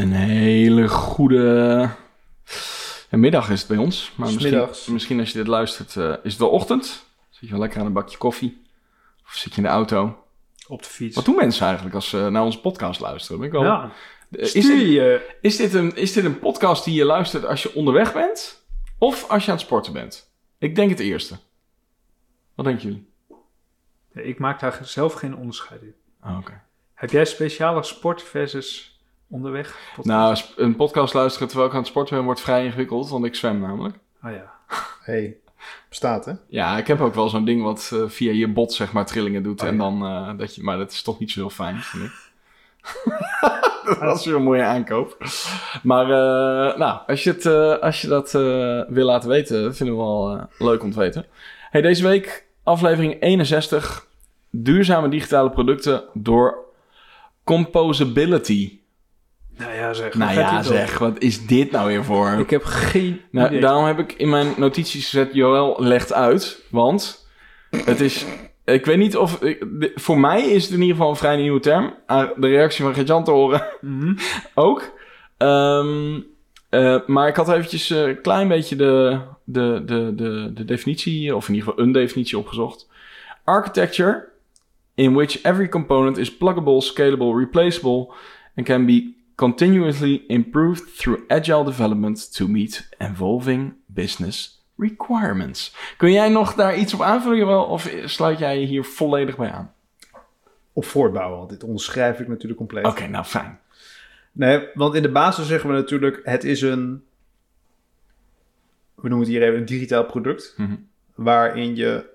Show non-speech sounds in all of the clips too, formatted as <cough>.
Een hele goede ja, middag is het bij ons. Maar misschien, misschien als je dit luistert, eh, is het wel ochtend. Zit je wel lekker aan een bakje koffie. Of zit je in de auto. Op de fiets. Wat doen mensen eigenlijk als ze naar onze podcast luisteren? Ben ik wel... Ja. Eh, is, dit, je... is, dit een, is dit een podcast die je luistert als je onderweg bent? Of als je aan het sporten bent? Ik denk het eerste. Wat denken jullie? Ik maak daar zelf geen onderscheid in. Oh, oké. Heb jij speciale sport versus onderweg? podcast? Nou, een podcast luisteren terwijl ik aan het sporten ben wordt vrij ingewikkeld, want ik zwem namelijk. Oh ja. <laughs> hey, bestaat hè? Ja, ik heb ook wel zo'n ding wat eh, via je bot zeg maar trillingen doet. Oh, en ja. dan eh, dat je, maar dat is toch niet zo heel fijn, vind ik. <laughs> dat was weer een mooie aankoop. Maar eh, nou, als je, het, eh, als je dat eh, wil laten weten, vinden we wel eh, leuk om te weten. Hey, deze week aflevering 61. Duurzame digitale producten door composability. Nou ja, zeg. Nou ja, zeg, wat is dit nou weer voor? Ik heb geen Nou, idee. daarom heb ik in mijn notities gezet, Joël legt uit. Want het is... Ik weet niet of... voor mij is het in ieder geval een vrij nieuwe term. Aan de reactie van Gert-Jan te horen Mhm. <laughs> ook. Ehm, eh, maar ik had eventjes een klein beetje de, de, de, de, de definitie... Of in ieder geval een definitie opgezocht. Architecture in which every component is pluggable, scalable, replaceable... and can be continuously improved through agile development to meet evolving business requirements. Kun jij nog daar iets op aanvullen, of sluit jij je hier volledig bij aan? Op voortbouwen, want dit onderschrijf ik natuurlijk compleet. Oké, nou fijn. Nee, want in de basis zeggen we natuurlijk, het is een, we noemen het hier even een digitaal product, Mhm. waarin je,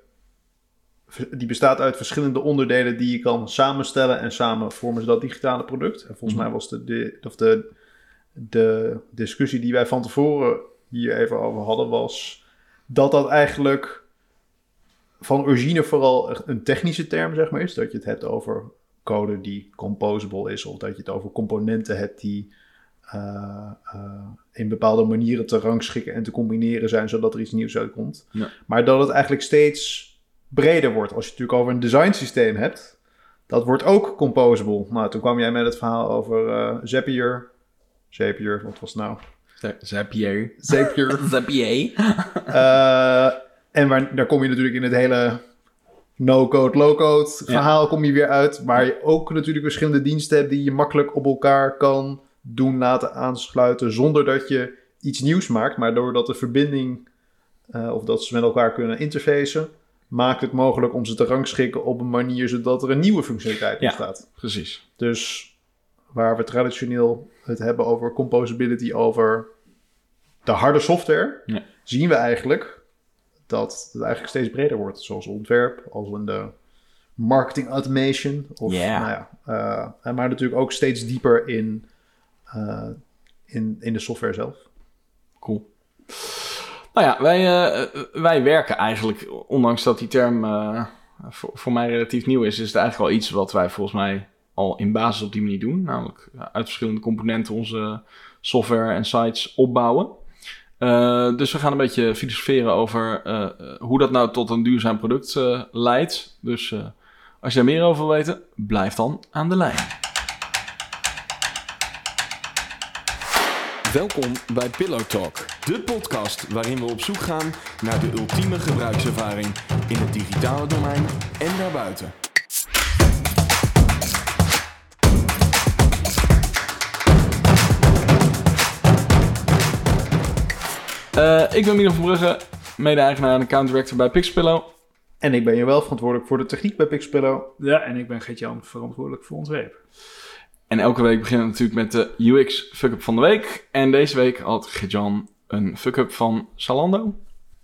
die bestaat uit verschillende onderdelen die je kan samenstellen en samen vormen ze dat digitale product. En volgens Mhm. mij was de, de, of de, de discussie die wij van tevoren hier even over hadden, was dat dat eigenlijk van origine vooral een technische term, zeg maar, is. Dat je het hebt over code die composable is, of dat je het over componenten hebt die eh, eh, in bepaalde manieren te rangschikken en te combineren zijn, zodat er iets nieuws uitkomt. Ja. Maar dat het eigenlijk steeds breder wordt. Als je het natuurlijk over een design systeem hebt, dat wordt ook composable. Nou, toen kwam jij met het verhaal over eh Zapier. Zapier, wat was het nou? Zapier. Zapier. <laughs> Zapier. Eh, en waar, daar kom je natuurlijk in het hele no-code, low-code verhaal kom je weer uit. Waar je ook natuurlijk verschillende diensten hebt die je makkelijk op elkaar kan doen laten aansluiten. Zonder dat je iets nieuws maakt. Maar doordat de verbinding, eh, of dat ze met elkaar kunnen interfacen, maakt het mogelijk om ze te rangschikken op een manier zodat er een nieuwe functionaliteit Ja. ontstaat. Precies. Dus waar we traditioneel het hebben over composability, over de harde software, Ja. zien we eigenlijk dat het eigenlijk steeds breder wordt. Zoals ontwerp, als in de marketing automation. Of, Ja. nou ja, eh, maar natuurlijk ook steeds dieper in, eh, in, in de software zelf. Cool. Nou ja, wij, eh, wij werken eigenlijk, ondanks dat die term eh, voor, voor mij relatief nieuw is, is het eigenlijk wel iets wat wij volgens mij al in basis op die manier doen. Namelijk uit verschillende componenten onze software en sites opbouwen. Eh, dus we gaan een beetje filosoferen over hoe dat nou tot een duurzaam product leidt. Dus als je daar meer over wil weten, blijf dan aan de lijn. Welkom bij Pillow Talk, de podcast waarin we op zoek gaan naar de ultieme gebruikservaring in het digitale domein en daarbuiten. Eh, ik ben Milo van Brugge, mede-eigenaar en account director bij Pixpillow. En ik ben je wel verantwoordelijk voor de techniek bij Pixpillow. Ja, en ik ben Gert-Jan, verantwoordelijk voor ontwerp. En elke week beginnen we natuurlijk met de UX fuck-up van de week. En deze week had Gert-Jan een fuck-up van Zalando.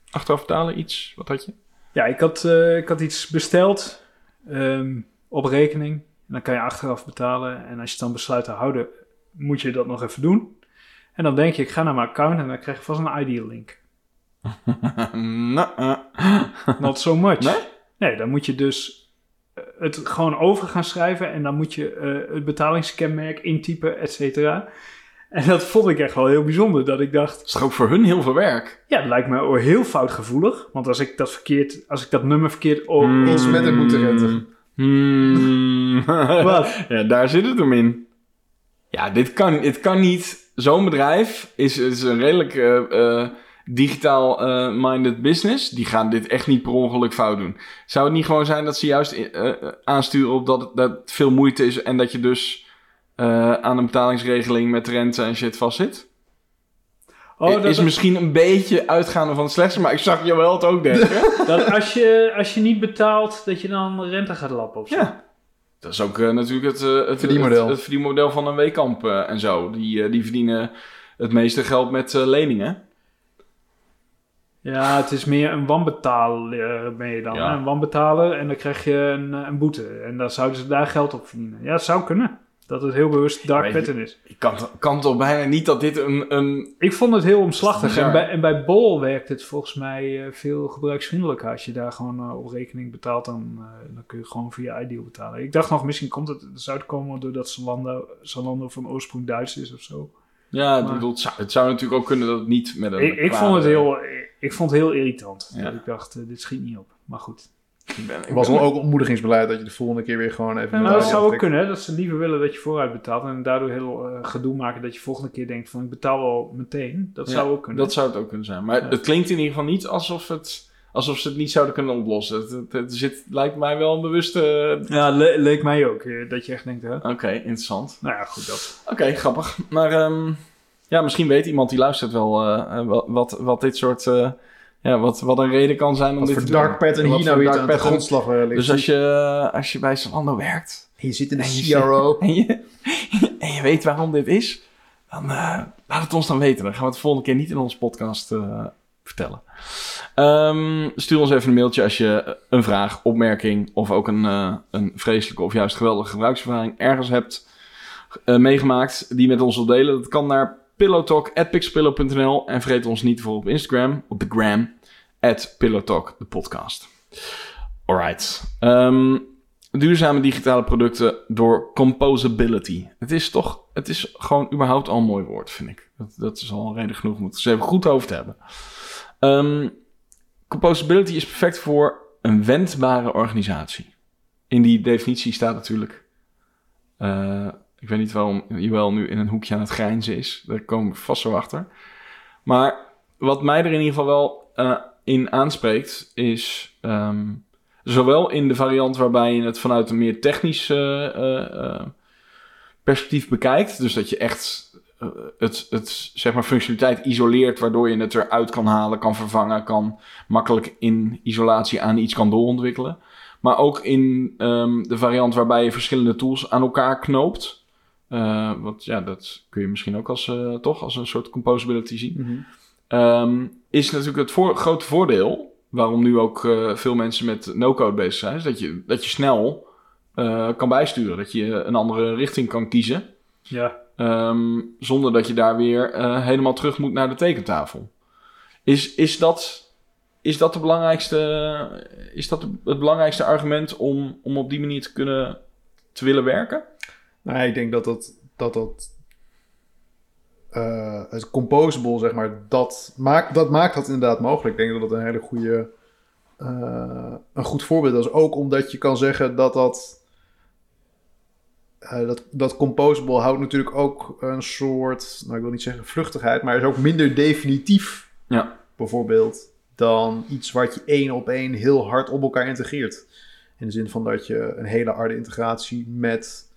Achteraf vertalen, iets, wat had je? Ja, ik had, eh, ik had iets besteld ehm, op rekening. En dan kan je achteraf betalen. En als je het dan besluit te houden, moet je dat nog even doen. En dan denk je, ik ga naar mijn account en dan krijg je vast een ID-link. <laughs> nou, eh. Not so much. Nee? Nee, dan moet je dus het gewoon over gaan schrijven. En dan moet je eh, het betalingskenmerk intypen, et cetera. En dat vond ik echt wel heel bijzonder. Dat ik dacht, Dat is ook voor hun heel veel werk? ja, het lijkt me heel foutgevoelig. Want als ik dat verkeerd, als ik dat nummer verkeerd op... Hmm. Ons met het moeten redden. Hmm. Wat? <laughs> ja, daar zit het hem in. Ja, dit kan, dit kan niet. Zo'n bedrijf is, is een redelijk eh, eh, digitaal-minded business. Die gaan dit echt niet per ongeluk fout doen. Zou het niet gewoon zijn dat ze juist eh, eh, aansturen op dat het, dat het veel moeite is en dat je dus eh, aan een betalingsregeling met rente en shit vastzit? Oh, dat, is misschien een beetje uitgaande van het slechtste, maar ik zag je wel het ook denken. <laughs> dat als je, als je niet betaalt, dat je dan rente gaat lappen of zo. Ja. Dat is ook natuurlijk het, het, Verdienmodel. Het, het verdienmodel van een weekamp eh, en zo. Die, die verdienen het meeste geld met eh, leningen. Ja, het is meer een wanbetaler ben je dan. Ja. Een wanbetaler en dan krijg je een, eh, een boete. En dan zouden ze daar geld op verdienen. Ja, het zou kunnen. Dat het heel bewust dark pattern is. Ik kan, kan toch bijna niet dat dit een... een Ik vond het heel omslachtig. En bij, en bij Bol werkt het volgens mij eh, veel gebruiksvriendelijker. Als je daar gewoon eh, op rekening betaalt, dan, dan kun je gewoon via iDeal betalen. Ik dacht nog, misschien komt het het zou komen doordat Zalando, Zalando van oorsprong Duits is of zo. Ja, Maar- bedoel, het, zou, het zou natuurlijk ook kunnen dat het niet met een... Ik, ik, vond het heel, ik vond het heel irritant. Ja. Ik dacht, eh, dit schiet niet op. Maar goed. Ik ben, ik Het was ben- wel ook ontmoedigingsbeleid dat je de volgende keer weer gewoon even... Ja, maar dat zou ook kunnen, hè, dat ze liever willen dat je vooruit betaalt. En daardoor heel eh, gedoe maken dat je volgende keer denkt van ik betaal wel meteen. Dat Ja, zou ook kunnen. Dat zou het ook kunnen zijn. Maar Ja. het klinkt in ieder geval niet alsof, het, alsof ze het niet zouden kunnen oplossen. Het, het, het zit, lijkt mij wel een bewuste... Ja, le- leek mij ook. eh, dat je echt denkt, hè? Oké, interessant. Nou ja, goed dat. Oké, grappig. Maar ehm, ja, misschien weet iemand die luistert wel eh, eh, wat, wat, dit soort... eh, ja, wat, wat een reden kan zijn om Wat dit voor te doen. dark pattern hier nou weer aan de grondslag eh, ligt. Dus als je, als je bij Zalando werkt je zit in en een CRO. <laughs> en je, en je weet waarom dit is, dan eh, laat het ons dan weten. Dan gaan we het de volgende keer niet in onze podcast eh, vertellen. Ehm, stuur ons even een mailtje als je een vraag, opmerking of ook een, eh, een vreselijke of juist geweldige gebruikservaring ergens hebt eh, meegemaakt die met ons wilt delen. Dat kan naar pillowtalk.pixelpillow.nl en vergeet ons niet voor op Instagram, op de gram, at pillowtalk, de podcast. Alright. Ehm, duurzame digitale producten door composability. Het is toch, het is gewoon überhaupt al een mooi woord, vind ik. Dat, dat is al reden genoeg om het er even goed over te hebben. Ehm, composability is perfect voor een wendbare organisatie. In die definitie staat natuurlijk. eh, ik weet niet waarom Joël nu in een hoekje aan het grijnzen is. Daar komen we vast zo achter. Maar wat mij er in ieder geval wel eh, in aanspreekt, is ehm, zowel in de variant waarbij je het vanuit een meer technisch eh, perspectief bekijkt. Dus dat je echt het, het zeg maar functionaliteit isoleert, waardoor je het eruit kan halen, kan vervangen, kan makkelijk in isolatie aan iets kan doorontwikkelen. Maar ook in ehm, de variant waarbij je verschillende tools aan elkaar knoopt. Eh, want ja, dat kun je misschien ook als, eh, toch als een soort composability zien. Mhm. Ehm, is natuurlijk het voor, grote voordeel, waarom nu ook eh, veel mensen met no-code bezig zijn, is dat je, dat je snel eh, kan bijsturen. Dat je een andere richting kan kiezen, Ja. Ehm, zonder dat je daar weer eh, helemaal terug moet naar de tekentafel. Is, is, dat, is dat, de belangrijkste, is dat het belangrijkste argument om, om op die manier te kunnen te willen werken? Nou, ik denk dat dat, dat, dat eh, het composable, zeg maar, dat maakt, dat maakt dat inderdaad mogelijk. Ik denk dat dat een hele goede, eh, een goed voorbeeld is. Ook omdat je kan zeggen dat dat, eh, dat, dat composable houdt natuurlijk ook een soort, nou ik wil niet zeggen vluchtigheid, maar is ook minder definitief. Ja. Bijvoorbeeld dan iets wat je één op één heel hard op elkaar integreert. In de zin van dat je een hele harde integratie met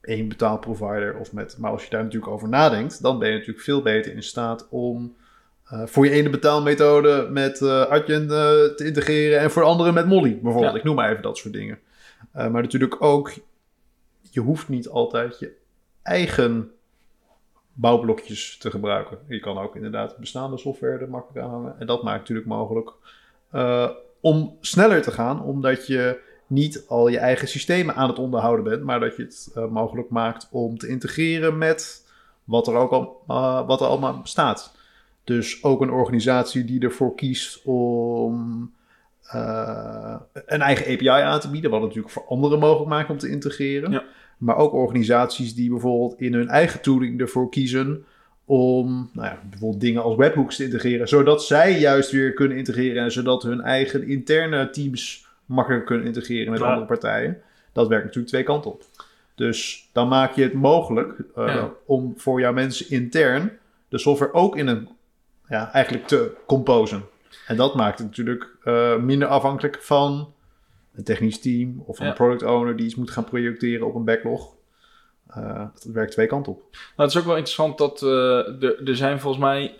één betaalprovider of met. Maar als je daar natuurlijk over nadenkt, dan ben je natuurlijk veel beter in staat om eh, voor je ene betaalmethode met Adyen eh, te integreren en voor de andere met Molly bijvoorbeeld. Ja. Ik noem maar even dat soort dingen. Maar natuurlijk ook, je hoeft niet altijd je eigen bouwblokjes te gebruiken. Je kan ook inderdaad bestaande software er makkelijk aan hangen. En dat maakt natuurlijk mogelijk eh, om sneller te gaan, omdat je niet al je eigen systemen aan het onderhouden bent, maar dat je het eh, mogelijk maakt om te integreren met wat er ook al, eh, wat er allemaal bestaat. Dus ook een organisatie die ervoor kiest om een eigen API aan te bieden, wat natuurlijk voor anderen mogelijk maakt om te integreren. Ja. Maar ook organisaties die bijvoorbeeld in hun eigen tooling ervoor kiezen om nou ja, bijvoorbeeld dingen als webhooks te integreren, zodat zij juist weer kunnen integreren en zodat hun eigen interne teams makkelijker kunnen integreren met Ja. andere partijen. Dat werkt natuurlijk twee kanten op. Dus dan maak je het mogelijk eh, Ja. om voor jouw mensen intern de software ook in een, ja, eigenlijk te composen. En dat maakt het natuurlijk eh, minder afhankelijk van een technisch team of Ja. een product owner die iets moet gaan projecteren op een backlog. Eh, dat werkt twee kanten op. Nou, het is ook wel interessant dat eh, er, er zijn volgens mij...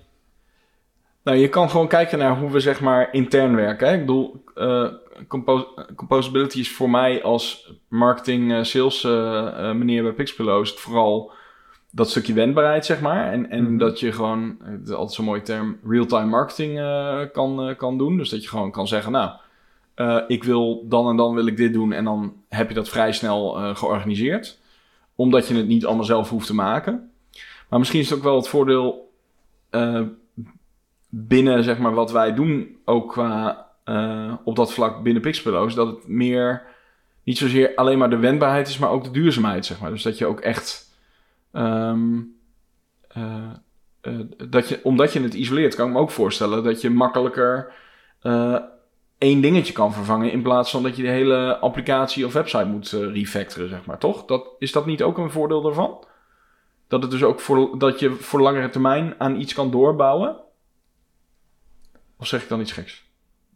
Nou, je kan gewoon kijken naar hoe we zeg maar intern werken. Hè? Ik bedoel, compo- composability is voor mij als marketing sales meneer bij Pixpillow is het vooral dat stukje wendbaarheid, zeg maar. En, en Mhm. dat je gewoon, het is altijd zo'n mooie term, real-time marketing kan, kan doen. Dus dat je gewoon kan zeggen, nou, eh, ik wil dan en dan wil ik dit doen. En dan heb je dat vrij snel eh, georganiseerd. Omdat je het niet allemaal zelf hoeft te maken. Maar misschien is het ook wel het voordeel eh, binnen zeg maar, wat wij doen, ook qua op dat vlak binnen Pixpillows, dat het meer niet zozeer alleen maar de wendbaarheid is, maar ook de duurzaamheid. Zeg maar. Dus dat je ook echt. ehm, eh, eh, dat je, omdat je het isoleert, kan ik me ook voorstellen dat je makkelijker één dingetje kan vervangen. In plaats van dat je de hele applicatie of website moet eh, refactoren, zeg maar. Toch? Dat, is dat niet ook een voordeel daarvan? Dat het dus ook voor, dat je voor langere termijn aan iets kan doorbouwen? Of zeg ik dan iets geks?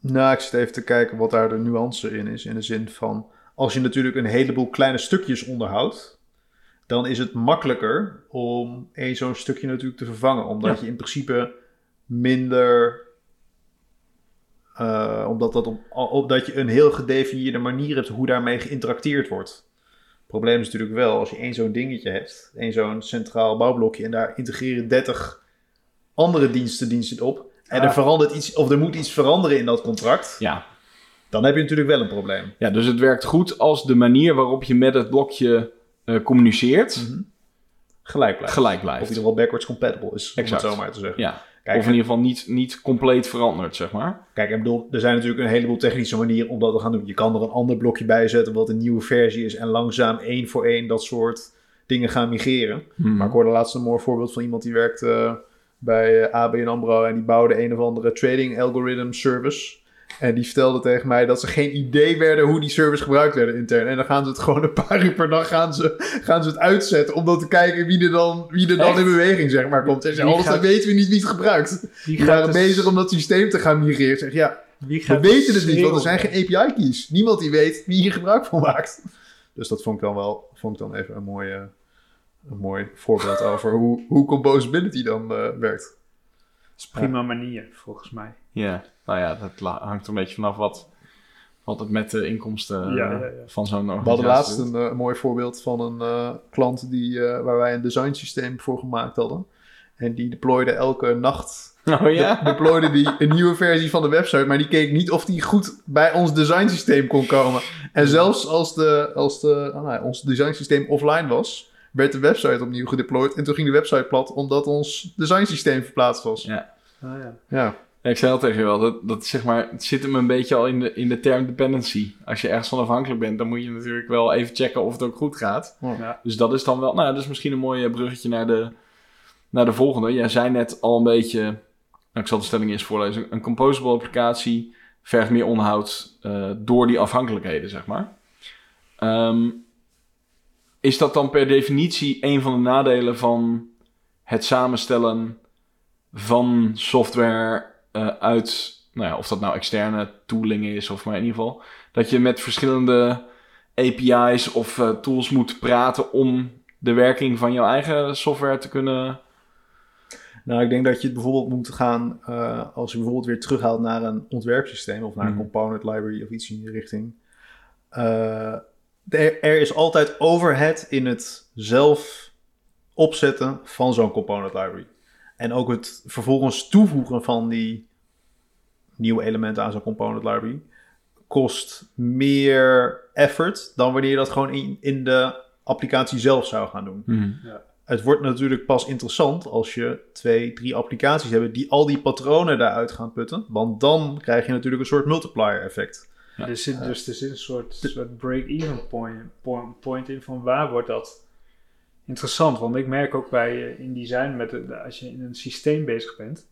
Nou, ik zit even te kijken wat daar de nuance in is. In de zin van, als je natuurlijk een heleboel kleine stukjes onderhoudt, dan is het makkelijker om één zo'n stukje natuurlijk te vervangen. Omdat Ja. je in principe minder... eh, omdat dat op, op dat je een heel gedefinieerde manier hebt hoe daarmee geïnteracteerd wordt. Het probleem is natuurlijk wel, als je één zo'n dingetje hebt, één zo'n centraal bouwblokje, en daar integreren 30 andere diensten, diensten op. En Ja. er verandert iets, of er moet iets veranderen in dat contract. Ja. Dan heb je natuurlijk wel een probleem. ja, dus het werkt goed als de manier waarop je met het blokje eh, communiceert Gelijk blijft. gelijk Of in blijft. ieder geval backwards compatible is, om Exact. het zo maar te zeggen. Ja. Kijk, of in ieder geval niet, niet compleet veranderd, zeg maar. Kijk, ik bedoel, er zijn natuurlijk een heleboel technische manieren om dat te gaan doen. Je kan er een ander blokje bij zetten wat een nieuwe versie is en langzaam één voor één dat soort dingen gaan migreren. Hmm. Maar ik hoorde laatst een mooi voorbeeld van iemand die werkt eh, bij eh, ABN AMRO en die bouwde een of andere trading algorithm service. En die vertelde tegen mij dat ze geen idee werden hoe die service gebruikt werden intern. En dan gaan ze het gewoon een paar uur per dag gaan ze, gaan ze het uitzetten om dan te kijken wie er dan, wie er dan Echt? in beweging zeg maar, komt. En ze anders dan gaat- weten we niet wie het gebruikt. Die waren bezig om dat systeem te gaan migreren. Zeg, ja, wie we gaat weten het niet, want er zijn geen API-keys. Niemand die weet wie hier gebruik van maakt. Dus dat vond ik dan wel vond ik dan even een mooi, eh, een mooi voorbeeld over hoe, hoe composability dan eh, werkt. Dat is een prima manier, volgens mij. Ja, nou ja, dat hangt er een beetje vanaf wat, wat het met de inkomsten eh, Ja, ja, ja. van zo'n organisatie We hadden laatst een eh, mooi voorbeeld van een eh, klant die, eh, waar wij een design systeem voor gemaakt hadden. En die deployde elke nacht <laughs> Oh ja? de- deployde die een nieuwe versie van de website, maar die keek niet of die goed bij ons design systeem kon komen. En zelfs als, de, als de, oh, nou ja, ons design systeem offline was, werd de website opnieuw gedeployed. En toen ging de website plat, omdat ons design systeem verplaatst was. Ja. Ah, ja. Ja, Ja, ik zei al tegen je wel, dat, dat zeg maar, het zit hem een beetje al in de, in de term dependency. Als je ergens van afhankelijk bent, dan moet je natuurlijk wel even checken of het ook goed gaat. Ja. Dus dat is dan wel, nou dat is misschien een mooi bruggetje naar de, naar de volgende. Jij zei net al een beetje, nou, ik zal de stelling eerst voorlezen. Een composable applicatie vergt meer onderhoud eh, door die afhankelijkheden, zeg maar. Ehm, is dat dan per definitie een van de nadelen van het samenstellen van software eh, uit, nou ja, of dat nou externe tooling is of maar in ieder geval, dat je met verschillende API's of eh, tools moet praten om de werking van jouw eigen software te kunnen. nou ik denk dat je het bijvoorbeeld moet gaan, eh, als je bijvoorbeeld weer terughaalt naar een ontwerpsysteem of naar een Mhm. component library of iets in die richting. Er, er is altijd overhead in het zelf opzetten van zo'n component library. En ook het vervolgens toevoegen van die nieuwe elementen aan zo'n component library kost meer effort dan wanneer je dat gewoon in, in de applicatie zelf zou gaan doen. Het wordt natuurlijk pas interessant als je twee, drie applicaties hebt die al die patronen daaruit gaan putten. Want dan krijg je natuurlijk een soort multiplier effect. Ja. Er zit, dus er zit een soort, soort break-even point, point, point in van waar wordt dat interessant. Want ik merk ook bij eh, in design, met de, als je in een systeem bezig bent,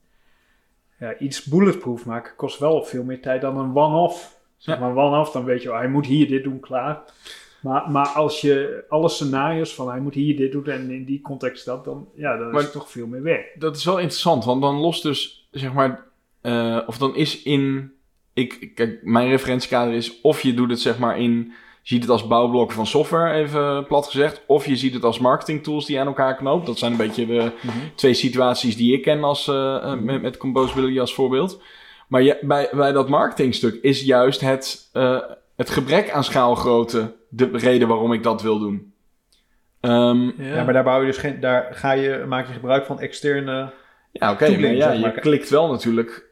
ja, iets bulletproof maken kost wel veel meer tijd dan een one-off. Zeg Ja. maar one-off, dan weet je, oh, hij moet hier dit doen, klaar. Maar, maar als je alle scenario's van hij moet hier dit doen en in die context dat, dan, ja, dan Maar- is het toch veel meer werk. Dat is wel interessant, want dan lost dus, zeg maar, eh, of dan is in, ik, kijk, mijn referentiekader is of je doet het, zeg maar, in, ziet het als bouwblokken van software, even plat gezegd, of je ziet het als marketing tools die aan elkaar knopen. Dat zijn een beetje de twee situaties die ik ken als, eh, eh, met, met Composability als voorbeeld. Maar je, bij, bij dat marketingstuk is juist het, eh, het gebrek aan schaalgrootte de reden waarom ik dat wil doen. Ehm, Ja, maar daar, bouw je dus geen, daar ga je, maak je gebruik van externe... Ja, oké, maar ja, zeg maar. je klikt wel natuurlijk.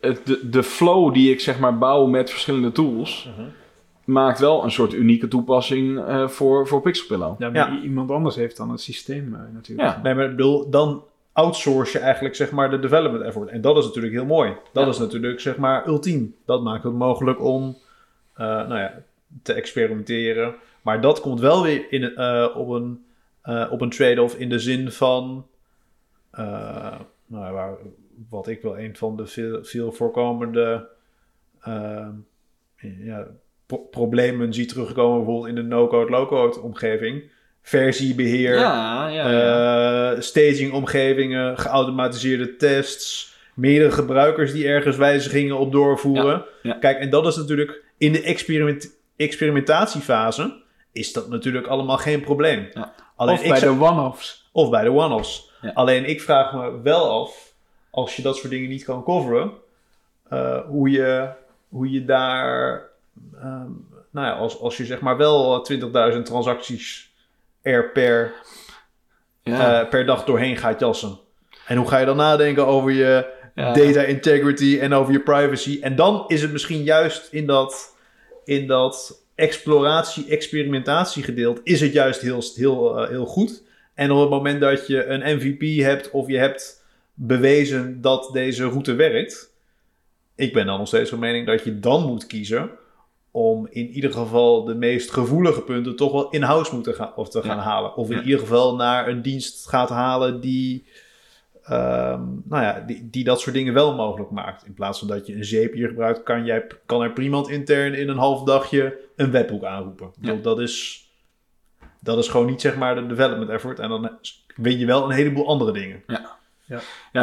het- De, de flow die ik zeg maar bouw met verschillende tools, maakt wel een soort unieke toepassing eh, voor, voor Pixelpillow. Ja, maar Ja. iemand anders heeft dan het systeem eh, natuurlijk. Ja, Nee, maar ik bedoel, dan outsource je eigenlijk zeg maar de development effort. En dat is natuurlijk heel mooi. Dat Ja. is natuurlijk zeg maar ultiem. Dat maakt het mogelijk om eh, nou ja, te experimenteren. Maar dat komt wel weer in, eh, op een, eh, op een trade-off in de zin van... eh, nou, ja, waar, wat ik wel een van de veel, veel voorkomende ja, pro- problemen zie terugkomen... bijvoorbeeld in de no-code, low-code omgeving. Versiebeheer, ja, ja. ja. eh, staging-omgevingen, geautomatiseerde tests, meerdere gebruikers die ergens wijzigingen op doorvoeren. Kijk, en dat is natuurlijk in de experiment experimentatiefase is dat natuurlijk allemaal geen probleem. Alleen of bij zou- de one-offs. of bij de one-offs. Alleen ik vraag me wel af, als je dat soort dingen niet kan coveren, eh, hoe, je, hoe je daar, ehm, nou ja, als, als je zeg maar wel 20.000 transacties er per ja. eh, per dag doorheen gaat jassen. En hoe ga je dan nadenken over je Ja. data integrity en over je privacy? En dan is het misschien juist in dat, in dat exploratie, experimentatie gedeelte, is het juist heel, heel, eh, heel goed. En op het moment dat je een MVP hebt of je hebt bewezen dat deze route werkt, ik ben dan nog steeds van mening dat je dan moet kiezen om in ieder geval de meest gevoelige punten toch wel in-house moeten gaan, of te gaan Ja. halen. Of in Ja. ieder geval naar een dienst gaat halen die, ehm, nou ja, die, die dat soort dingen wel mogelijk maakt. In plaats van dat je een zeepier gebruikt, kan, jij, kan er prima intern in een half dagje een webhoek aanroepen. Bedoel, Dat, is, dat is gewoon niet zeg maar de development effort. En dan win je wel een heleboel andere dingen. Ja,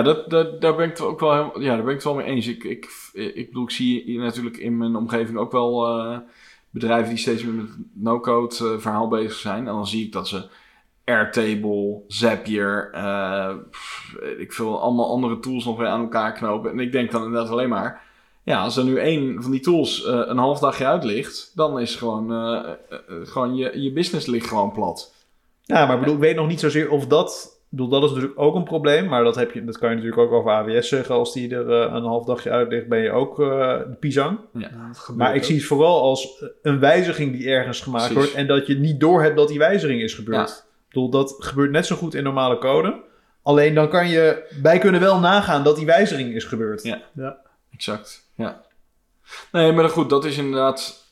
dat, dat, daar ben ik het ook wel, helemaal- ja, daar ben ik het wel mee eens. Ik, ik, ik bedoel, ik zie hier natuurlijk in mijn omgeving ook wel eh, bedrijven die steeds meer met het no-code eh, verhaal bezig zijn. En dan zie ik dat ze Airtable, Zapier, eh, pff, ik veel allemaal andere tools nog weer aan elkaar knopen. En ik denk dan inderdaad alleen maar, ja, als er nu één van die tools een half dagje uit ligt, dan is gewoon, gewoon je, je business ligt gewoon plat. Ja, maar ik bedoel, ik weet nog niet zozeer of dat... Bedoel, dat is natuurlijk ook een probleem. Maar dat, heb je, dat kan je natuurlijk ook over AWS zeggen. Als die er eh, een half dagje uit ligt, ben je ook eh, de pisang. Ja, Maar ik ook. zie het vooral als een wijziging die ergens gemaakt Precies. wordt. En dat je niet doorhebt dat die wijziging is gebeurd. Ja. Ik bedoel, dat gebeurt net zo goed in normale code. Alleen dan kan je... Wij kunnen wel nagaan dat die wijziging is gebeurd. Ja. Ja. Exact, ja. Nee, maar goed, dat is inderdaad...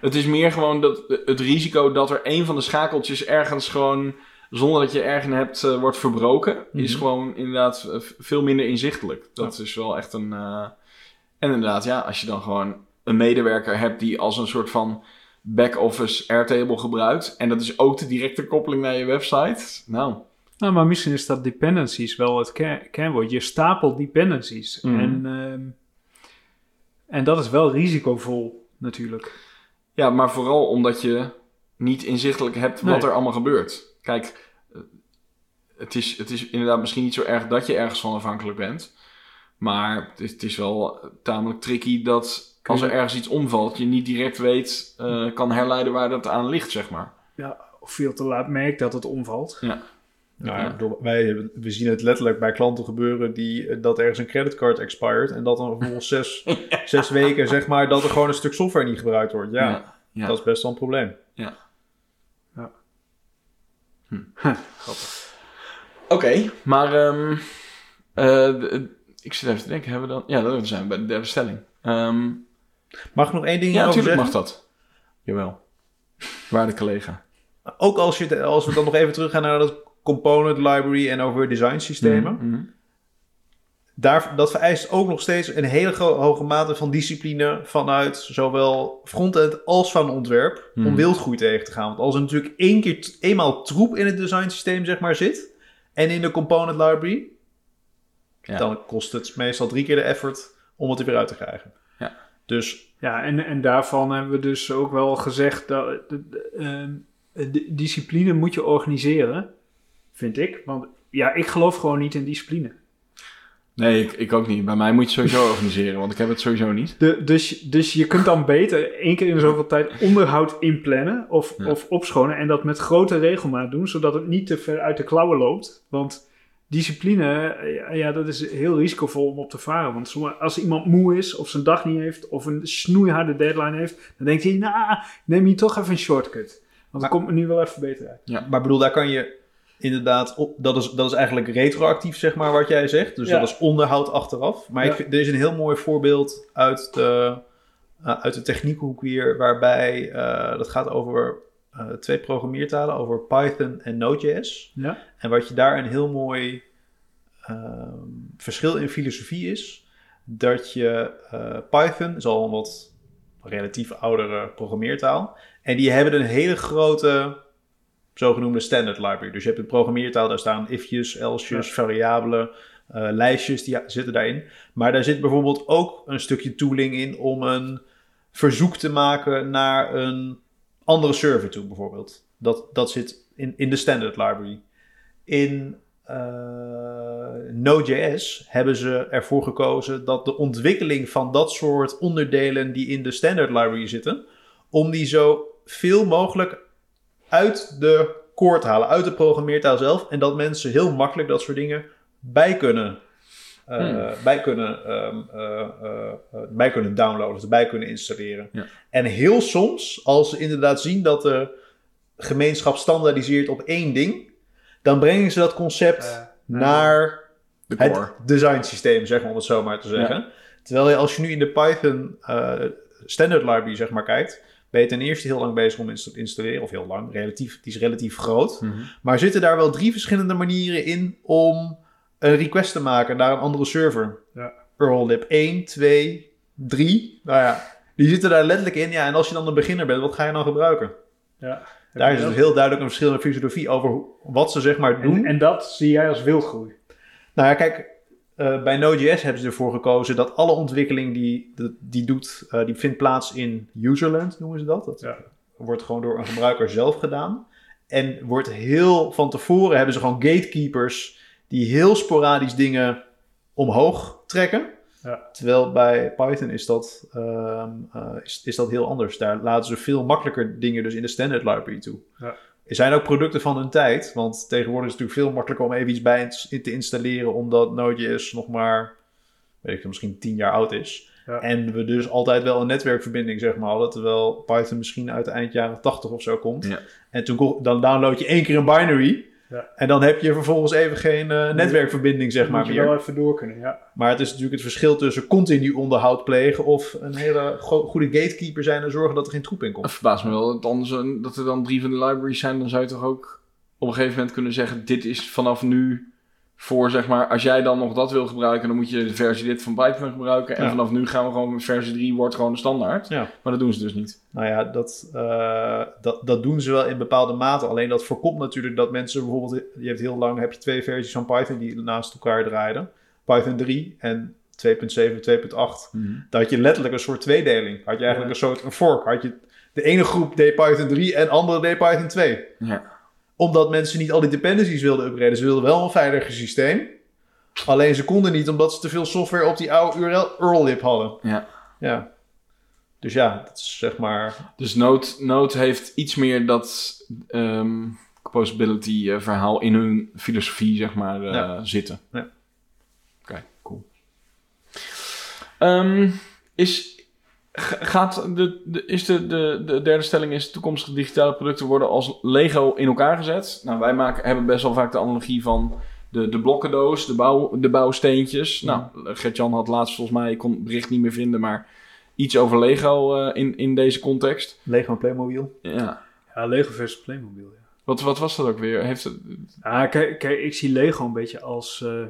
Het is meer gewoon dat, het risico dat er een van de schakeltjes ergens gewoon... zonder dat je ergens hebt, eh, wordt verbroken... is Mhm. gewoon inderdaad eh, veel minder inzichtelijk. Dat is wel echt een... eh, En inderdaad, ja, als je dan gewoon een medewerker hebt... die als een soort van back-office Airtable gebruikt... en dat is ook de directe koppeling naar je website... Nou, Nou, maar misschien is dat dependencies wel het ker- kernwoord. Je stapelt dependencies. Mhm. En, ehm, en dat is wel risicovol natuurlijk. Ja, maar vooral omdat je niet inzichtelijk hebt wat Nee. er allemaal gebeurt. Kijk, eh, het is, het is inderdaad misschien niet zo erg dat je ergens van afhankelijk bent. Maar het is, het is wel tamelijk tricky dat als er ergens iets omvalt, je niet direct weet, eh, kan herleiden waar dat aan ligt, zeg maar. Ja, of veel te laat merkt dat het omvalt. Nou, ja, Ja. ik bedoel, wij, we zien het letterlijk bij klanten gebeuren die eh, dat ergens een creditcard expired en dat dan <laughs> vervolgens zes, zes weken zeg maar dat er gewoon een stuk software niet gebruikt wordt. Ja, Ja, ja. dat is best wel een probleem. Grappig. Oké, maar ehm, eh, de- ik zit even te denken, hebben we dan... Ja, dan zijn we bij de derde stelling. Ehm, Mag ik nog één ding ja, over natuurlijk zeggen? mag dat. Jawel. Waarde collega. Ook als, je, als we dan nog even teruggaan naar dat component library en over design systemen. Mhm. Daar, dat vereist ook nog steeds een hele hoge mate van discipline vanuit zowel frontend als van ontwerp om Hmm. wildgroei tegen te gaan. Want als er natuurlijk één keer eenmaal troep in het design systeem zeg maar zit en in de component library, Ja. dan kost het meestal drie keer de effort om het er weer uit te krijgen. Ja. Dus Ja, en, en daarvan hebben we dus ook wel gezegd dat de, de, ehm, de discipline moet je organiseren, vind ik. Want ja, ik geloof gewoon niet in discipline. Nee, ik, ik ook niet. Bij mij moet je het sowieso <laughs> organiseren, want ik heb het sowieso niet. De, dus, dus je kunt dan beter één keer in de zoveel tijd onderhoud inplannen of, Ja. of opschonen en dat met grote regelmaat doen, zodat het niet te ver uit de klauwen loopt. Want discipline, eh, ja, dat is heel risicovol om op te varen. Want als iemand moe is of zijn dag niet heeft of een snoeiharde deadline heeft, dan denkt hij, nou, neem je toch even een shortcut. Want Maar- dat komt me nu wel even beter uit. Maar ik bedoel, daar kan je inderdaad op. Dat is, dat is eigenlijk retroactief, zeg maar, wat jij zegt. Dus Ja. dat is onderhoud achteraf. Maar Ja. ik vind, er is een heel mooi voorbeeld uit de, eh, uit de techniekhoek hier, waarbij eh, dat gaat over eh, twee programmeertalen, over Python en Node.js. Ja? En wat je daar een heel mooi ehm, verschil in filosofie is, dat je Python is al een wat relatief oudere programmeertaal. En die hebben een hele grote zogenoemde standard library. Dus je hebt een programmeertaal, daar staan ifjes, else's, variabelen, eh, lijstjes, die zitten daarin. Maar daar zit bijvoorbeeld ook een stukje tooling in om een verzoek te maken naar een andere server toe, bijvoorbeeld. Dat, dat zit in, in de standard library. In eh, Node.js hebben ze ervoor gekozen dat de ontwikkeling van dat soort onderdelen die in de standard library zitten, om die zo veel mogelijk uit de core te halen, uit de programmeertaal zelf. En dat mensen heel makkelijk dat soort dingen bij kunnen, eh, Hmm. bij kunnen, ehm, eh, eh, bij kunnen downloaden, of bij kunnen installeren. Ja. En heel soms, als ze inderdaad zien dat de gemeenschap standaardiseert op één ding, dan brengen ze dat concept naar De het core. design systeem, zeg maar, om het zo maar te zeggen. Terwijl je als je nu in de Python eh, standard library zeg maar kijkt, ben je ten eerste heel lang bezig om te installeren, of heel lang, relatief, die is relatief groot. Mhm. Maar zitten daar wel drie verschillende manieren in om een request te maken naar een andere server? Ja. Earllib 1, 2, 3. Nou ja, die zitten daar letterlijk in. Ja, en als je dan een beginner bent, wat ga je dan gebruiken? ja. Daar is dus heel duidelijk een verschil in filosofie over wat ze zeg maar doen. en, en dat zie jij als wildgroei. Nou ja, kijk, eh, bij Node.js hebben ze ervoor gekozen dat alle ontwikkeling die, die, die doet, eh, die vindt plaats in userland, noemen ze dat. Dat Ja. wordt gewoon door een gebruiker zelf gedaan. En wordt heel van tevoren hebben ze gewoon gatekeepers die heel sporadisch dingen omhoog trekken. Ja. Terwijl bij Python is dat, ehm, eh, is, is dat heel anders. Daar laten ze veel makkelijker dingen dus in de standard library toe. Ja. Er zijn ook producten van hun tijd. Want tegenwoordig is het natuurlijk veel makkelijker om even iets bij in te installeren. Omdat Node.js nog maar, weet ik veel, misschien 10 jaar oud is. Ja. En we dus altijd wel een netwerkverbinding zeg maar hadden. Terwijl Python misschien uit de eind jaren 80 of zo komt. Ja. En toen dan download je één keer een binary. Ja. En dan heb je vervolgens even geen eh, netwerkverbinding zeg maar moet je meer. wel even door kunnen, ja. Maar het is natuurlijk het verschil tussen continu onderhoud plegen of een hele go- goede gatekeeper zijn en zorgen dat er geen troep in Het komt. verbaast me wel dat, anders, dat er dan drie van de libraries zijn. Dan zou je toch ook op een gegeven moment kunnen zeggen... dit is vanaf nu voor, zeg maar... als jij dan nog dat wil gebruiken... dan moet je de versie dit van Python gebruiken. En Ja. vanaf nu gaan we gewoon... versie 3 wordt gewoon de standaard. Ja. Maar dat doen ze dus niet. Nou ja, dat, eh, dat, dat doen ze wel in bepaalde mate. Alleen dat voorkomt natuurlijk dat mensen bijvoorbeeld... Je hebt heel lang heb je twee versies van Python die naast elkaar draaiden. Python 3 en 2.7, 2.8. Daar had je letterlijk een soort tweedeling. Had je eigenlijk een soort een fork. Had je, de ene groep deed Python 3 en de andere deed Python 2. Ja. Omdat mensen niet al die dependencies wilden upgraden. Ze wilden wel een veiliger systeem. Alleen ze konden niet omdat ze te veel software op die oude URL URL-lib hadden. Ja. Ja. Dus ja, dat is zeg maar... Dus Node, Node heeft iets meer dat ehm composability eh, verhaal in hun filosofie, zeg maar, eh, Ja. zitten. Ja. Oké, cool. Ehm, is, gaat de, de, is de, de, de derde stelling is toekomstige digitale producten worden als Lego in elkaar gezet? Nou, wij maken, hebben best wel vaak de analogie van de, de blokkendoos, de, bouw, de bouwsteentjes. Nou, Gert-Jan had laatst volgens mij, ik kon het bericht niet meer vinden, maar iets over Lego eh, in, in deze context. Lego en Playmobil. Ja. Ja, Lego versus Playmobil, ja. Wat, wat was dat ook weer? Heeft het, Ah, kijk, kijk, ik zie Lego een beetje als... eh,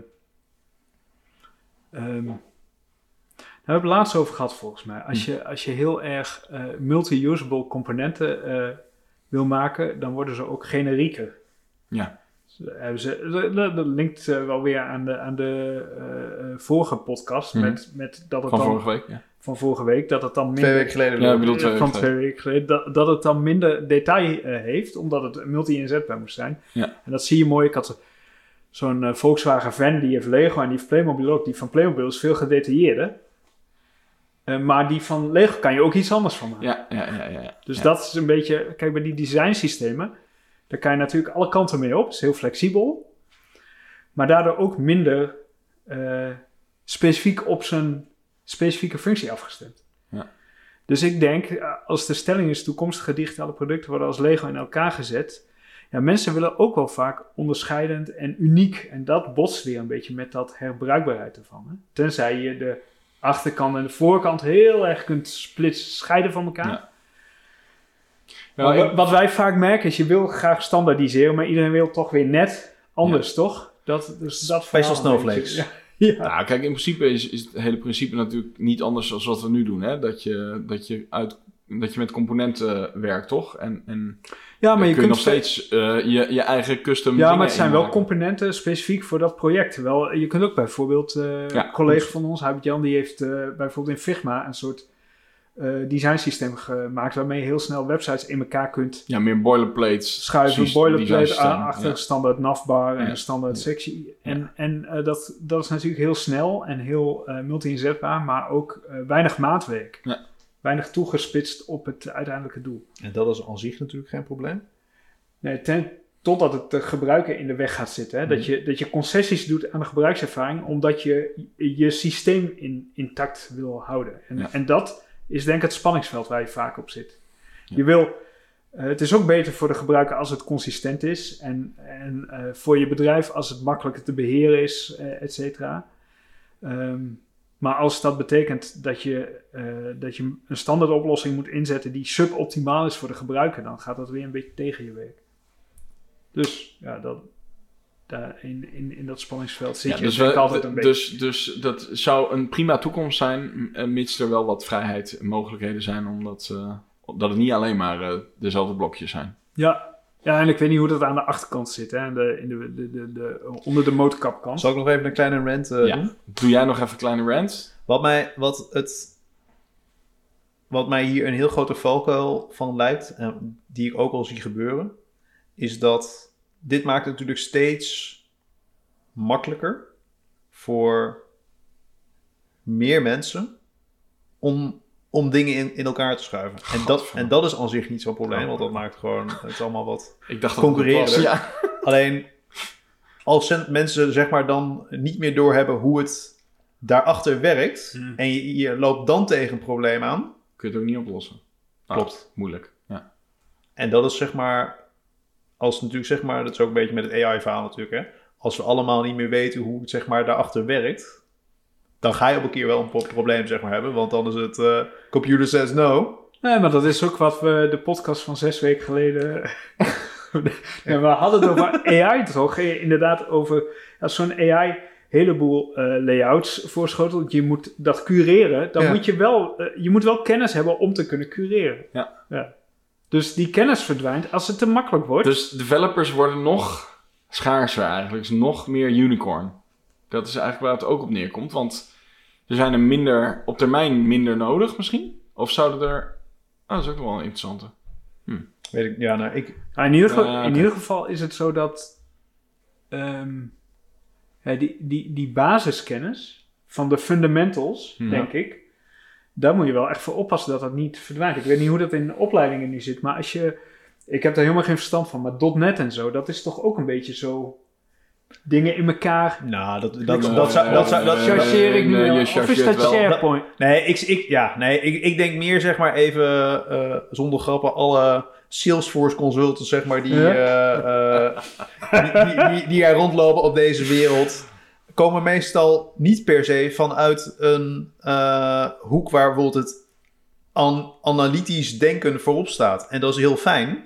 Ehm, daar hebben we het laatst over gehad volgens mij. Als je, als je heel erg eh, multi-usable componenten eh, wil maken, dan worden ze ook generieker. Ja. Dus, eh, hebben ze, dat- linkt wel weer aan de, aan de vorige podcast Mhm. met, met dat het Van dan, vorige week, ja. van vorige week, dat het dan minder... Twee weken geleden. Ja, ik bedoel twee van weken twee weken geleden, dat, dat het dan minder detail heeft, omdat het multi-inzetbaar moest zijn. Ja. En dat zie je mooi. Ik had zo'n Volkswagen van, die heeft Lego en die heeft Playmobil ook. Die van Playmobil is veel gedetailleerder. Eh, maar die van Lego kan je ook iets anders van maken. Ja, ja, ja, ja. ja. Dus Ja. dat is een beetje, kijk bij die designsystemen, daar kan je natuurlijk alle kanten mee op. Het is heel flexibel. Maar daardoor ook minder eh, specifiek op zijn specifieke functie afgestemd. Ja. Dus ik denk, eh, als de stelling is toekomstige digitale producten worden als Lego in elkaar gezet. Ja, mensen willen ook wel vaak onderscheidend en uniek. En dat botst weer een beetje met dat herbruikbaarheid ervan. Hè? Tenzij je de achterkant en de voorkant heel erg kunt splitsen, scheiden van elkaar. Ja. Nou, wat wij vaak merken is, je wil graag standaardiseren, maar iedereen wil toch weer net anders, toch? Dat, dus dat Special snowflakes. <laughs> Ja. ja. Nou, kijk, in principe is, is het hele principe natuurlijk niet anders dan wat we nu doen. Hè? Dat, je, dat, je uit, dat je met componenten werkt, toch? En, en ja, maar je kun je kunt nog steeds eh, je, je eigen custom Ja, maar het zijn wel componenten specifiek voor dat project. Wel, je kunt ook bijvoorbeeld, eh Ja, een collega klopt. van ons, Huibert Jan, die heeft eh, bijvoorbeeld in Figma een soort eh designsysteem gemaakt waarmee je heel snel websites in elkaar kunt Ja, meer boilerplates. schuiven, boilerplate achter ja. standaard navbar en Ja. een standaard sectie. En, en eh, dat, dat is natuurlijk heel snel en heel eh, multi-inzetbaar, maar ook eh, weinig maatwerk. Ja. Weinig toegespitst op het uiteindelijke doel. En dat is aan zich natuurlijk geen probleem. Nee, ten, totdat het de gebruiker in de weg gaat zitten. Hè? Mhm. Dat, je, dat je concessies doet aan de gebruikservaring, omdat je je systeem in, intact wil houden. En, Ja. en dat is denk ik het spanningsveld waar je vaak op zit. Ja. Je wil, eh, het is ook beter voor de gebruiker als het consistent is. En, en eh, voor je bedrijf als het makkelijker te beheren is, eh et cetera. Ehm, maar als dat betekent dat je, eh, dat je een standaard oplossing moet inzetten die suboptimaal is voor de gebruiker, dan gaat dat weer een beetje tegen je werk. Dus ja, dat, daar in, in, in dat spanningsveld zit Ja, je dus, we- altijd een beetje. dus, dus dat zou een prima toekomst zijn, eh, mits er wel wat vrijheid en mogelijkheden zijn, omdat eh, dat het niet alleen maar dezelfde blokjes zijn. Ja, ja, en ik weet niet hoe dat aan de achterkant zit, hè, in de, in de, de, de, de- onder de motorkapkant. Zal ik nog even een kleine rant eh, Ja. doen? Doe jij nog even een kleine rant? Wat mij, wat het, wat mij hier een heel grote valkuil van lijkt, en die ik ook al zie gebeuren, is dat dit maakt het natuurlijk steeds makkelijker voor meer mensen om, om dingen in, in elkaar te schuiven. En dat, en dat is aan zich niet zo'n probleem, want dat maakt gewoon, het is allemaal wat Ik dacht dat het Concurreren. Ja. Alleen als mensen zeg maar dan niet meer doorhebben hoe het daarachter werkt Hmm. en je, je loopt dan tegen een probleem aan. Kun je het ook niet oplossen. Ah, Klopt. Moeilijk. Ja. En dat is zeg maar, als natuurlijk zeg maar, dat is ook een beetje met het AI-verhaal natuurlijk hè. Als we allemaal niet meer weten hoe het zeg maar daarachter werkt, dan ga je op een keer wel een pro- probleem zeg maar hebben, want dan is het eh, computer says no. Nee, maar dat is ook wat we de podcast van zes weken geleden. <laughs> ja, we hadden het over AI toch? Inderdaad, over als zo'n AI heleboel eh, layouts voorschotelt. Je moet dat cureren. Dan Ja. moet je wel, eh, je moet wel kennis hebben om te kunnen cureren. Ja. Dus die kennis verdwijnt als het te makkelijk wordt. Dus developers worden nog schaarser eigenlijk. Dus nog meer unicorn. Dat is eigenlijk waar het ook op neerkomt. Want er zijn er minder, op termijn minder nodig misschien. Of zouden er... Oh, dat is ook wel een interessante. Weet ik, ja, nou, ik, Nou, in, ieder geval, Ja, in ieder geval is het zo dat ehm, ja, die, die, die basiskennis van de fundamentals, Ja. denk ik, daar moet je wel echt voor oppassen dat dat niet verdwijnt. Ik weet niet hoe dat in opleidingen nu zit, maar als je, ik heb daar helemaal geen verstand van, maar .NET en zo, dat is toch ook een beetje zo dingen in elkaar. nou, dat, dat, Dat- zou, dat, zou, dat, eh, Chargeer ik nu je Of is dat. SharePoint? Nee, ik, ik, ja, nee ik, ik denk meer zeg maar even eh, zonder grappen alle Salesforce consultants zeg maar die, eh, eh, die, die, die, die er rondlopen op deze wereld komen meestal niet per se vanuit een eh, hoek waar bijvoorbeeld het an- analytisch denken voorop staat. En dat is heel fijn,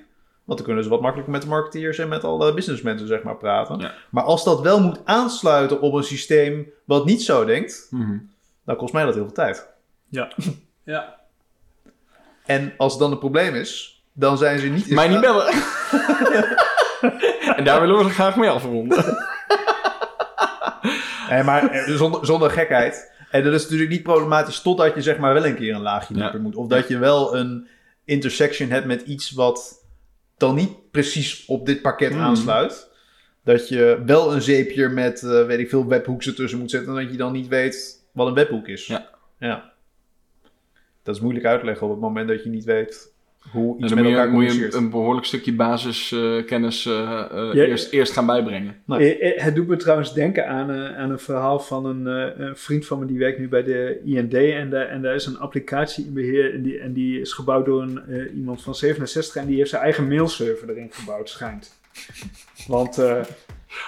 Want dan kunnen ze wat makkelijker met de marketeers en met alle businessmensen zeg maar praten. Ja. Maar als dat wel moet aansluiten op een systeem wat niet zo denkt, Mhm. dan kost mij dat heel veel tijd. Ja. <laughs> ja. En als het dan een probleem is, dan zijn ze niet... Mij niet bellen. <laughs> en daar willen we graag mee afronden. <laughs> Nee, maar eh, zonder, zonder gekheid. En dat is natuurlijk niet problematisch totdat je zeg maar wel een keer een laagje Ja. moet. Of dat je wel een intersection hebt met iets wat dan niet precies op dit pakket Hmm. aansluit. Dat je wel een zeepje met, eh, weet ik veel, webhooks ertussen moet zetten. En dat je dan niet weet wat een webhook is. Ja. ja. Dat is moeilijk uitleggen op het moment dat je niet weet hoe iets dan met moet je, elkaar moet je communiceert. een, een behoorlijk stukje basiskennis eh eh, Ja. eerst, eerst gaan bijbrengen. Nee. Eh, eh, Het doet me trouwens denken aan, eh, aan een verhaal van een, eh, een vriend van me die werkt nu bij de IND. En, daar en daar is een applicatie in beheer. En die, en die is gebouwd door een, eh, iemand van 67 en die heeft zijn eigen mailserver erin gebouwd, schijnt. Want eh,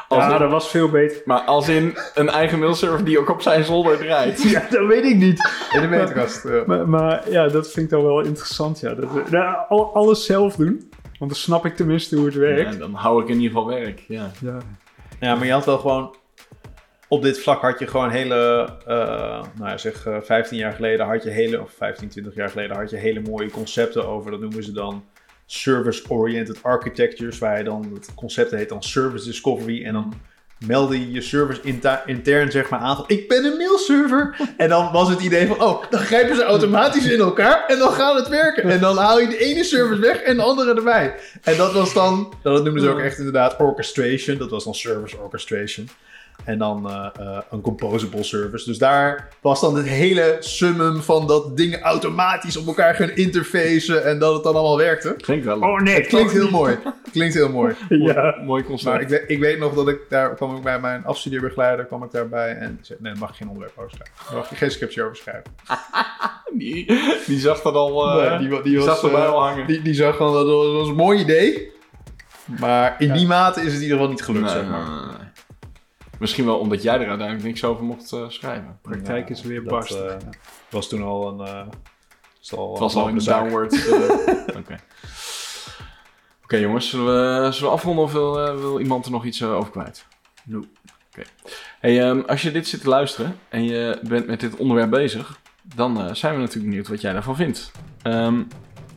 Als ja, in- dat was veel beter. Maar als in een eigen mailserver die ook op zijn zolder draait. <laughs> Ja, dat weet ik niet. In de meterkast. ja. Maar, maar ja, dat vind ik dan wel interessant. Ja. Dat, we- nou, al- alles zelf doen. Want dan snap ik tenminste hoe het werkt. Ja, dan hou ik in ieder geval werk. Ja. Ja. Ja, maar je had wel gewoon... Op dit vlak had je gewoon hele... eh, nou ja, zeg eh, 15 jaar geleden had je hele... Of 15, 20 jaar geleden had je hele mooie concepten over. Dat noemen ze dan service-oriented architectures. Waar je dan... Het concept heet dan service discovery. En dan meldde je je service intern zeg maar aan van... Ik ben een mailserver. En dan was het idee van... Oh, dan grijpen ze automatisch in elkaar. En dan gaat het werken. En dan haal je de ene service weg en de andere erbij. En dat was dan... Dat noemden ze ook echt inderdaad orchestration. Dat was dan service orchestration. En dan eh, eh, een composable service. Dus daar was dan het hele summum van dat dingen automatisch op elkaar gaan interfacen. En dat het dan allemaal werkte. Klinkt wel Oh nee, Het klinkt heel mooi. Het klinkt heel mooi. <laughs> Ja. mooi concept. Maar ik, weet- ik weet nog dat ik daar kwam ik bij mijn afstudeerbegeleider kwam ik daarbij en ik zei, nee, mag je geen onderwerp over schrijven. Daar mag je geen scriptje over schrijven. <laughs> die, die zag dat al. eh, Nee, die, die, die was, zag erbij al hangen. die, die zag gewoon dat dat was een mooi idee. Maar in Ja. die mate is het in ieder geval niet gelukt, Nee, zeg nee, maar. nee, nee. Misschien wel omdat jij er uiteindelijk niks over mocht eh, schrijven. Praktijk is weer dat, barst. eh, was toen al een... eh, was al Het was al in de zaak. downward. eh, <laughs> Oké. Oké jongens, zullen we, zullen we afronden of wil, eh, wil iemand er nog iets over kwijt? No. Oké. Hey, ehm, als je dit zit te luisteren en je bent met dit onderwerp bezig, dan eh, zijn we natuurlijk benieuwd wat jij daarvan vindt. Ehm,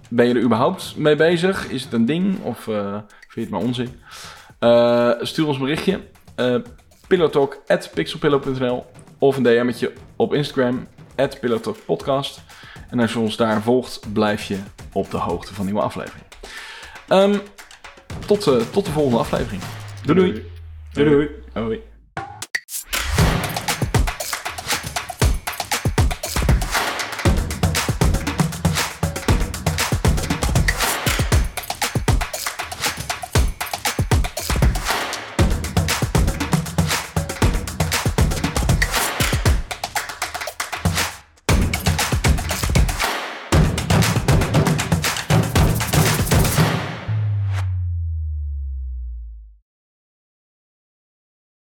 ben je er überhaupt mee bezig? Is het een ding of eh, vind je het maar onzin? Eh, stuur ons een berichtje. Pillowtalk.pixelpillow.nl of een DM'tje op Instagram, at pillowtalkpodcast. En als je ons daar volgt, blijf je op de hoogte van nieuwe afleveringen. Ehm, tot, eh, tot de volgende aflevering. Doei doei. Doei doei. Hoi.